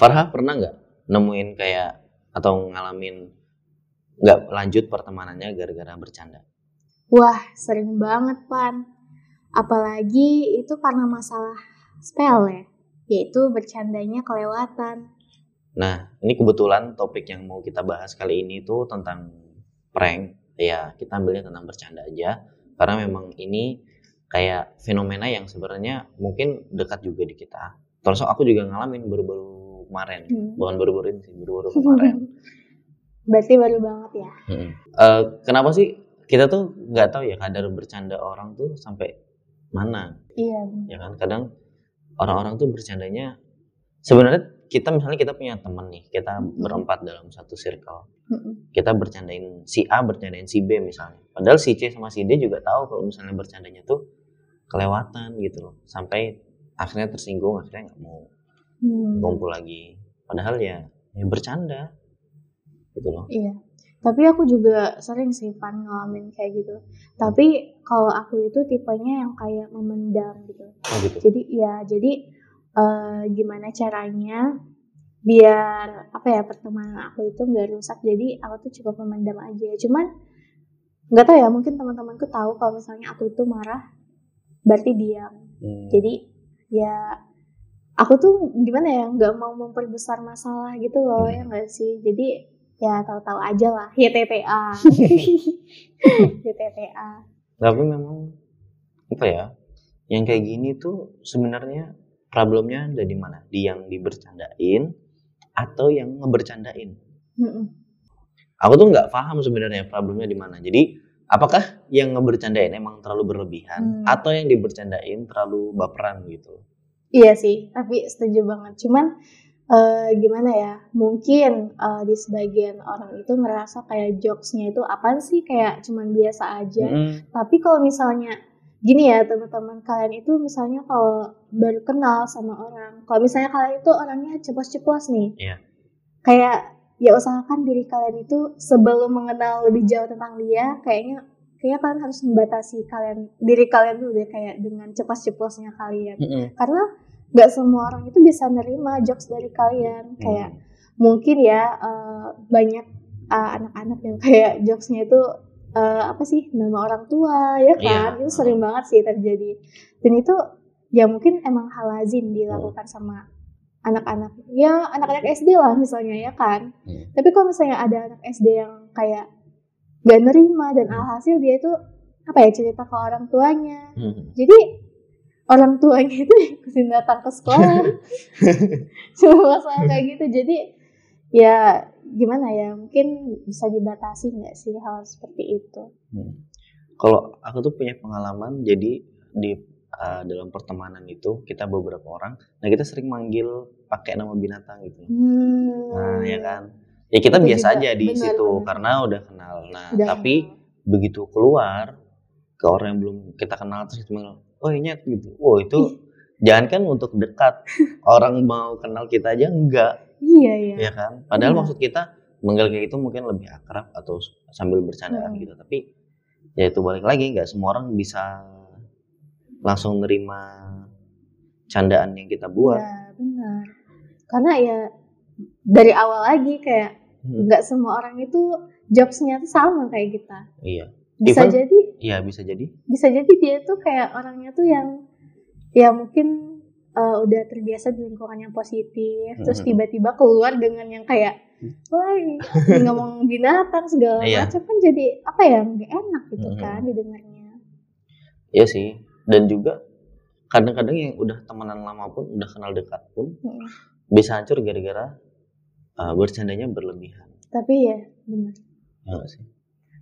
Farha pernah nggak nemuin kayak atau ngalamin nggak lanjut pertemanannya gara-gara bercanda? Wah, sering banget, Pan. Apalagi itu karena masalah sepele, yaitu bercandanya kelewatan. Nah, ini kebetulan topik yang mau kita bahas kali ini tuh tentang prank. Ya, kita ambilnya tentang bercanda aja. Karena memang ini kayak fenomena yang sebenarnya mungkin dekat juga di kita. Terus aku juga ngalamin baru-baru kemarin. Hmm. Bukan baru-baru ini sih, baru-baru kemarin. Berarti baru banget ya. Mm-mm. Eh, kenapa sih kita tuh nggak tahu ya kadar bercanda orang tuh sampai mana? Iya. ya kan kadang orang-orang tuh bercandanya sebenarnya kita misalnya kita punya temen nih kita berempat dalam satu circle Mm-mm. kita bercandain si A bercandain si B misalnya padahal si C sama si D juga tahu kalau misalnya bercandanya tuh kelewatan gitu loh sampai akhirnya tersinggung akhirnya nggak mau Hmm. ngumpul lagi padahal ya ya bercanda gitu loh Iya. Tapi aku juga sering sih Pan ngalamin kayak gitu. Tapi kalau aku itu tipenya yang kayak memendam gitu. oh gitu Jadi ya, jadi eh, gimana caranya biar apa ya pertemanan aku itu nggak rusak. Jadi aku tuh cukup memendam aja. Cuman nggak tahu ya, mungkin teman-temanku tahu kalau misalnya aku itu marah, berarti diam. Hmm. Jadi ya aku tuh gimana ya, nggak mau memperbesar masalah gitu loh Hmm. ya nggak sih. Jadi ya tahu-tahu aja lah, YTTA. YTTA. tapi memang apa ya yang kayak gini tuh sebenarnya problemnya ada di mana di yang dibercandain atau yang ngebercandain Mm-mm. aku tuh nggak paham sebenarnya problemnya di mana jadi apakah yang ngebercandain emang terlalu berlebihan Hmm. atau yang dibercandain terlalu baperan gitu Iya sih, tapi setuju banget. Cuman eh, gimana ya? Mungkin eh, di sebagian orang itu ngerasa kayak jokesnya itu apa sih kayak cuman biasa aja. Mm-mm. Tapi kalau misalnya gini ya teman-teman kalian itu misalnya kalau baru kenal sama orang, kalau misalnya kalian itu orangnya ceplos-ceplos nih, Iya. kayak ya usahakan diri kalian itu sebelum mengenal lebih jauh tentang dia, kayaknya kayaknya kalian harus membatasi kalian diri kalian dulu deh kayak dengan ceplos-ceplosnya kalian Mm-mm. karena nggak semua orang itu bisa nerima jokes dari kalian kayak Hmm. mungkin ya eh, banyak eh, anak-anak yang kayak jokesnya itu eh, apa sih nama orang tua ya kan Iya. itu sering banget sih terjadi dan itu ya mungkin emang hal lazim dilakukan sama anak-anak ya anak-anak SD lah misalnya ya kan Hmm. tapi kalau misalnya ada anak SD yang kayak gak nerima dan Hmm. alhasil dia itu apa ya cerita ke orang tuanya Mm. jadi orang tuanya itu ikutin datang ke sekolah cuma masalah kayak gitu jadi ya gimana ya mungkin bisa dibatasi nggak sih hal seperti itu Hmm. Kalau aku tuh punya pengalaman, jadi di uh, dalam pertemanan itu kita beberapa orang, nah kita sering manggil pakai nama binatang gitu. hmm. Nah ya kan, ya kita Itu biasa aja di benar, situ karena udah kenal. Nah Udah tapi begitu keluar ke orang yang belum kita kenal terus kita manggil, oh ini gitu, oh itu jangan kan untuk dekat, orang mau kenal kita aja enggak, iya ya ya kan? Padahal Iya. maksud kita manggil kayak itu mungkin lebih akrab atau sambil bercandaan Hmm. gitu, tapi ya itu balik lagi nggak semua orang bisa langsung nerima candaan yang kita buat. ya benar karena ya dari awal lagi kayak Hmm. nggak semua orang itu jokesnya tuh sama kayak kita Iya, bisa Even- jadi iya bisa jadi. bisa jadi dia tuh kayak orangnya tuh yang ya mungkin eh, udah terbiasa di lingkungan yang positif, terus Mhm. tiba-tiba keluar dengan yang kayak, wah ngomong binatang segala Iya. macam kan jadi apa ya nggak enak gitu Mhm. kan didengarnya. Iya sih. Dan juga kadang-kadang yang udah temenan lama pun, udah kenal dekat pun Mhm. bisa hancur gara-gara uh, bercandanya berlebihan. Tapi ya benar. Ya sih?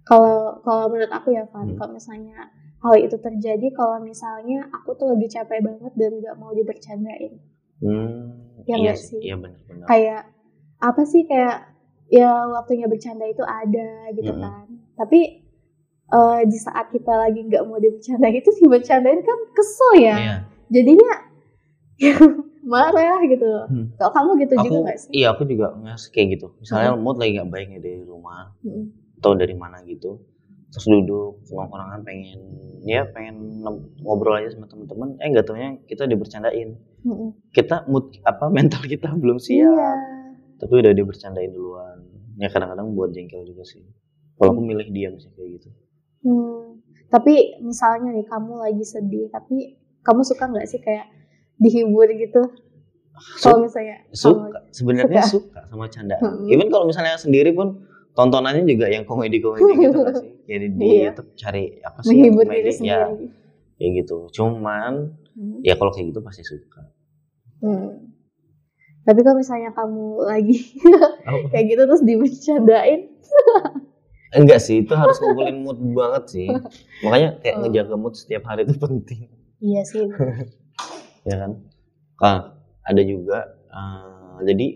Kalau kalau menurut aku ya Van, Hmm. kalau misalnya hal itu terjadi kalau misalnya aku tuh lagi capek banget dan nggak mau dibercandain. Hmm, Ya iya sih. sih? Iya benar-benar. Kayak apa sih kayak ya waktunya bercanda itu ada gitu Mm-mm. kan. Tapi eh, di saat kita lagi nggak mau dibercandain itu dibercandain kan kesel ya. Iya. Jadinya ya, marah gitu. Hmm. Kalau kamu gitu juga Aku, nggak sih? iya aku juga ngerasa kayak gitu. Misalnya mood lagi nggak baik dari rumah Mm-mm. atau dari mana gitu, terus duduk nongkrongan pengen ya pengen ngobrol aja sama teman-teman, eh nggak taunya kita dibercandain. Mm-mm. Kita mood apa mental kita belum siap. Iya. tapi udah dibercandain duluan ya kadang-kadang buat jengkel juga sih kalau aku milih diam sih kayak gitu Hmm, tapi misalnya nih kamu lagi sedih, tapi kamu suka nggak sih kayak dihibur gitu? Kalau misalnya suka sebenarnya suka. suka sama candaan Hmm. even kalau misalnya sendiri pun tontonannya juga yang komedi-komedi gitu nggak sih kayak di, Iya. YouTube cari apa sih menghibur komedi diri ya kayak gitu cuman Hmm. ya kalau kayak gitu pasti suka Hmm. Tapi kalau misalnya kamu lagi kayak gitu terus dibercandain, enggak sih itu harus ngumpulin mood banget sih makanya kayak Oh. ngejaga mood setiap hari itu penting iya sih. Ya kan ah, ada juga eh, jadi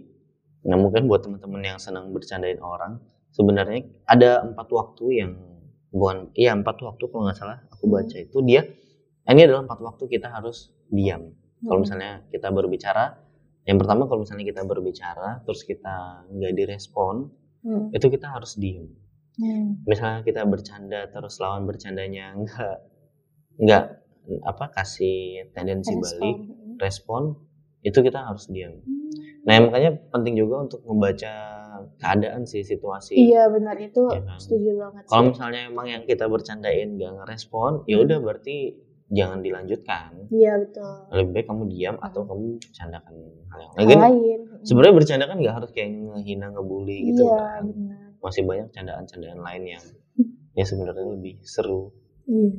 nah mungkin buat teman-teman yang senang bercandain orang sebenarnya ada empat waktu yang bukan iya empat waktu kalau nggak salah aku Hmm. baca itu dia ini adalah empat waktu kita harus diam kalau Hmm. misalnya kita berbicara yang pertama kalau misalnya kita berbicara terus kita nggak direspon Hmm. itu kita harus diem Hmm. misalnya kita bercanda terus lawan bercandanya nggak nggak apa kasih tendensi Respon. balik Hmm. respon itu kita harus diam. Nah makanya penting juga untuk membaca keadaan sih situasi. Iya benar itu Ya kan? setuju banget. Kalau misalnya emang yang kita bercandain gak ngerespon, ya Hmm. udah berarti jangan dilanjutkan. Iya betul. Lebih baik kamu diam atau Hmm. kamu bercandakan hal yang lain. Lain. Sebenarnya bercanda kan nggak harus kayak ngehina, ngebully gitu Iya kan. benar. Masih banyak candaan-candaan lain yang ya sebenarnya lebih seru. Iya.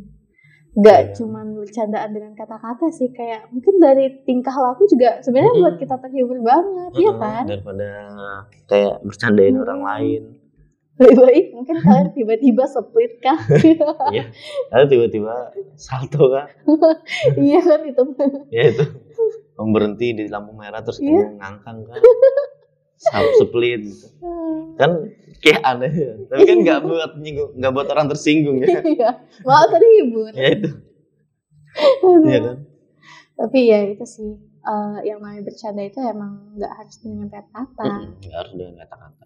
Gak Iya. cuman bercandaan dengan kata-kata sih kayak mungkin dari tingkah laku juga sebenarnya Mm-mm. buat kita terhibur banget, iya Heeh, kan? Daripada kayak bercandain Hmm. orang lain. Lebih baik mungkin kalian tiba-tiba split kah? Iya. Lalu tiba-tiba salto kan. iya kan itu. ya itu kamu berhenti di lampu merah terus Iya. kamu ngangkang kan split. Gitu. kan kayak aneh ya. Tapi kan nggak buat nyinggung nggak buat orang tersinggung ya. Iya, malah terhibur. ya itu. Ya kan? Tapi ya itu sih. Eh, yang namanya bercanda itu emang nggak harus dengan kata-kata. Nggak harus dengan kata-kata.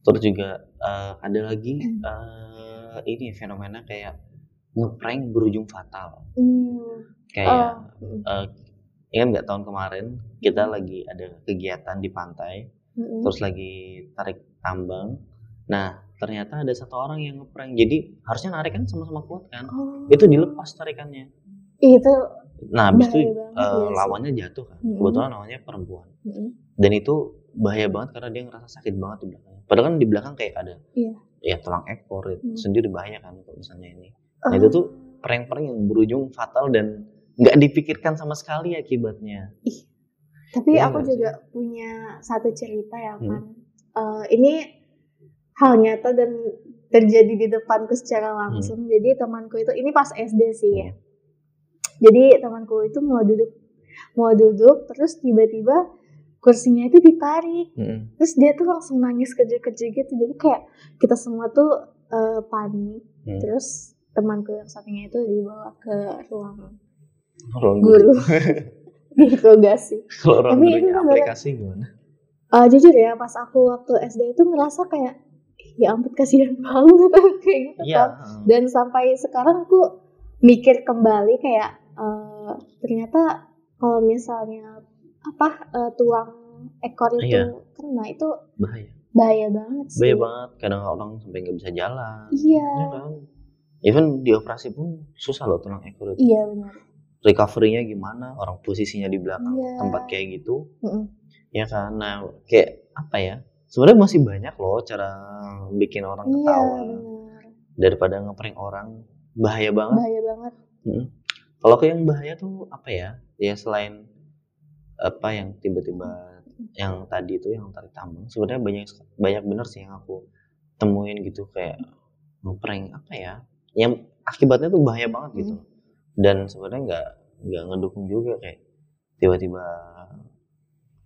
Terus juga eh, ada lagi eh, ini fenomena kayak ngeprank berujung fatal. Hmm. kayak Oh. eh, ingat nggak tahun kemarin kita lagi ada kegiatan di pantai Terus lagi tarik tambang. Nah, ternyata ada satu orang yang ngeprank. Jadi harusnya narik kan sama-sama kuat kan? Oh. Itu dilepas tarikannya. Itu. Nah, habis itu banget, sih. lawannya jatuh kan. Mm-mm. Kebetulan lawannya perempuan. Mm-mm. Dan itu bahaya banget karena dia ngerasa sakit banget di belakangnya. Padahal kan di belakang kayak ada Iya. ya tulang ekor itu Hmm. sendiri bahaya kan kalau misalnya ini. Nah, Oh. itu tuh prank-prank yang berujung fatal dan nggak dipikirkan sama sekali akibatnya. Tapi Iya aku sih? juga punya satu cerita ya Hmm. kan. Eh, ini hal nyata dan terjadi di depanku secara langsung. Jadi temanku itu ini pas SD sih ya. Hmm. Jadi temanku itu mau duduk mau duduk terus tiba-tiba kursinya itu ditarik. Mm-mm. Terus dia tuh langsung nangis kerja-kerja gitu. Jadi kayak kita semua tuh eh, panik. Hmm. Terus temanku yang satunya itu dibawa ke ruang Ruang guru. Diinterogasi. Kalau orang Tapi gurunya itu aplikasi gimana? Eh, jujur ya pas aku waktu SD itu ngerasa kayak ya ampun kasihan banget kayak gitu Iya. kan dan sampai sekarang aku mikir kembali kayak eh, ternyata kalau misalnya apa eh, tulang ekor itu Iya. kena itu bahaya. bahaya banget sih Bahaya banget. Kadang orang sampai nggak bisa jalan. iya Ya kan? Even di operasi pun susah loh tulang ekor itu. iya benar recovery-nya gimana orang posisinya di belakang Iya. tempat kayak gitu Mm-mm. ya kan nah kayak apa ya sebenarnya masih banyak loh cara bikin orang Iya, ketawa benar. daripada ngeprank orang bahaya banget Bahaya banget. Mm. Kalau ke yang bahaya tuh apa ya? Ya selain apa yang tiba-tiba yang tadi itu yang tarik tambang, sebenarnya banyak banyak bener sih yang aku temuin gitu kayak ngeprank apa ya? Yang akibatnya tuh bahaya banget gitu. Dan sebenarnya nggak nggak ngedukung juga kayak tiba-tiba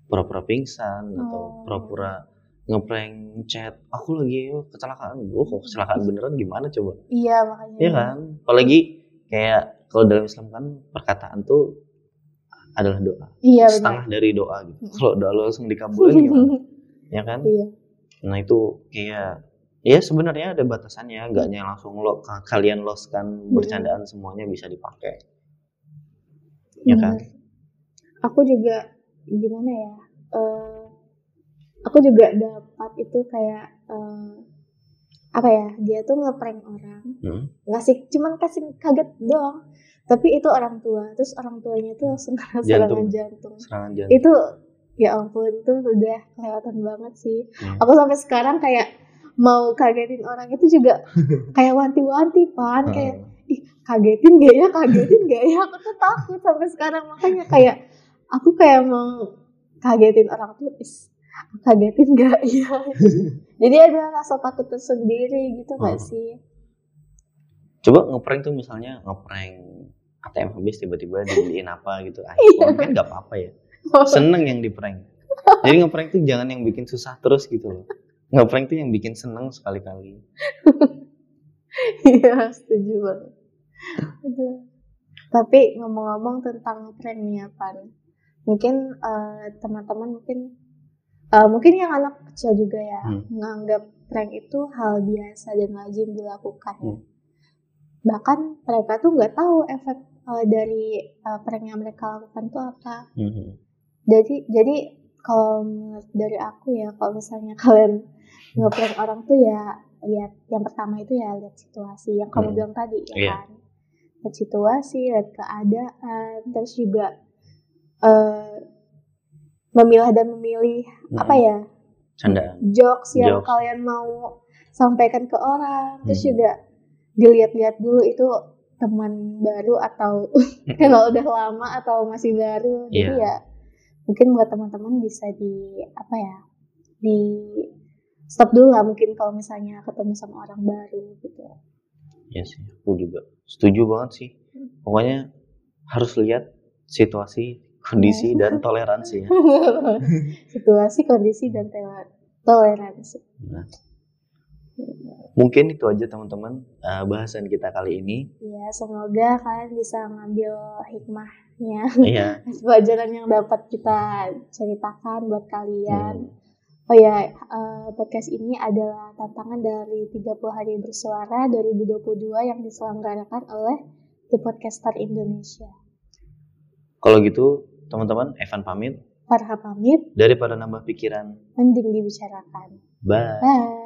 pura-pura pingsan atau Oh. pura-pura ngeprank chat aku lagi kecelakaan lu kok kecelakaan beneran gimana coba Iya, makanya. Iya kan? Apalagi kayak kalau dalam Islam kan perkataan tuh adalah doa. Iya. Setengah dari doa gitu. Kalau doa lo langsung dikabulin gimana? ya kan? Iya. Nah itu kayak ya sebenarnya ada batasannya, enggaknya langsung lo ka- kalian loskan bercandaan semuanya bisa dipakai. Ya kan? Aku juga gimana ya? eh, aku juga dapat itu kayak eh, apa ya? Dia tuh ngeprank orang, Hmm. ngasih cuman kasih kaget doang. Tapi itu orang tua, terus orang tuanya tuh langsung kena serangan Jantung. jantung. Serangan jantung. Itu ya ampun itu udah kelewatan banget sih. Hmm. Aku sampai sekarang kayak mau kagetin orang itu juga kayak wanti-wanti pan. Kayak ih kagetin gak ya? Kagetin gak ya? Aku tuh takut sampai sekarang. Makanya kayak aku kayak mau kagetin orang tuh is kagetin gak ya? Jadi ada rasa takut tersendiri gitu gak Hmm. sih? Coba ngeprank tuh misalnya ngeprank ATM habis tiba-tiba dibeliin apa gitu. Ah, Iya. mungkin nggak apa-apa ya. seneng yang di prank. Jadi ngeprank tuh jangan yang bikin susah terus gitu loh ngeprank tuh yang bikin seneng sekali-kali iya setuju banget Aduh. tapi ngomong-ngomong tentang prank nih Pan mungkin eh, teman-teman mungkin eh, mungkin yang anak kecil juga ya Hmm. menganggap prank itu hal biasa dan lazim dilakukan. Hmm. bahkan mereka tuh nggak tahu efek eh, dari eh, prank yang mereka lakukan tuh apa Mhm. jadi jadi kalau dari aku ya kalau misalnya kalian ngeprank orang tuh ya lihat yang pertama itu ya lihat situasi yang kamu Hmm. bilang tadi ya Iya. kan lihat situasi lihat keadaan terus juga eh memilah dan memilih Mhm. apa ya candaan jokes yang Jokes. kalian mau sampaikan ke orang terus Hmm. juga dilihat-lihat dulu itu teman baru atau kalau udah lama atau masih baru jadi Iya. ya mungkin buat teman-teman bisa di apa ya di stop dulu lah mungkin kalau misalnya ketemu sama orang baru gitu. Ya sih aku juga setuju banget sih. Pokoknya harus lihat situasi kondisi dan toleransi ya. situasi kondisi dan toleransi. Nah, mungkin itu aja teman-teman eh, bahasan kita kali ini. Ya semoga kalian bisa ngambil hikmahnya iya pelajaran yang dapat kita ceritakan buat kalian. Hmm. Oh ya, eh, podcast ini adalah tantangan dari 30 hari bersuara 2022 yang diselenggarakan oleh The Podcaster Indonesia. kalau gitu teman-teman Evan pamit Farha pamit, daripada nambah pikiran mending dibicarakan. bye Bye.